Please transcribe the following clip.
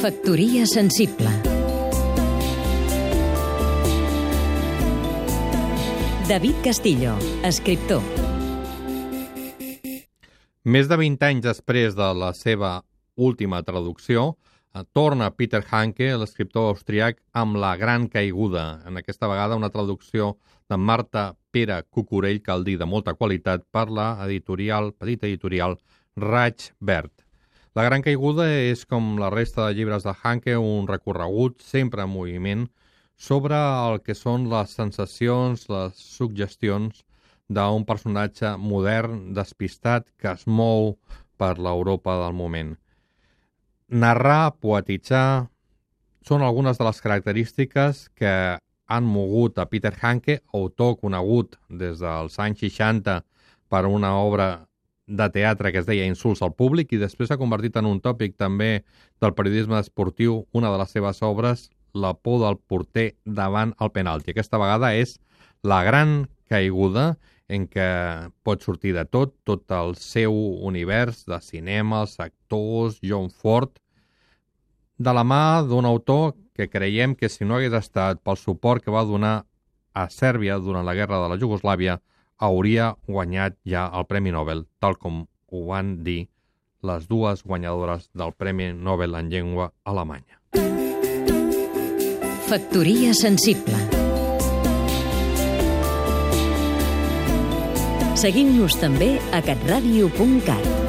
Factoria sensible David Castillo, escriptor Més de 20 anys després de la seva última traducció, eh, torna Peter Hanke, l'escriptor austríac, amb La gran caiguda. En aquesta vegada una traducció de Marta Pere Cucurell, cal dir de molta qualitat, per la editorial, petita editorial Raig Verd. La gran caiguda és, com la resta de llibres de Hanke, un recorregut sempre en moviment sobre el que són les sensacions, les suggestions d'un personatge modern, despistat, que es mou per l'Europa del moment. Narrar, poetitzar, són algunes de les característiques que han mogut a Peter Hanke, autor conegut des dels anys 60 per una obra de teatre que es deia Insults al públic i després s'ha convertit en un tòpic també del periodisme esportiu, una de les seves obres, La por del porter davant el penalti. Aquesta vegada és la gran caiguda en què pot sortir de tot, tot el seu univers de cinema, els actors, John Ford, de la mà d'un autor que creiem que si no hagués estat pel suport que va donar a Sèrbia durant la guerra de la Jugoslàvia, hauria guanyat ja el Premi Nobel, tal com ho van dir les dues guanyadores del Premi Nobel en llengua alemanya. Factoria sensible Seguim-nos també a catradio.cat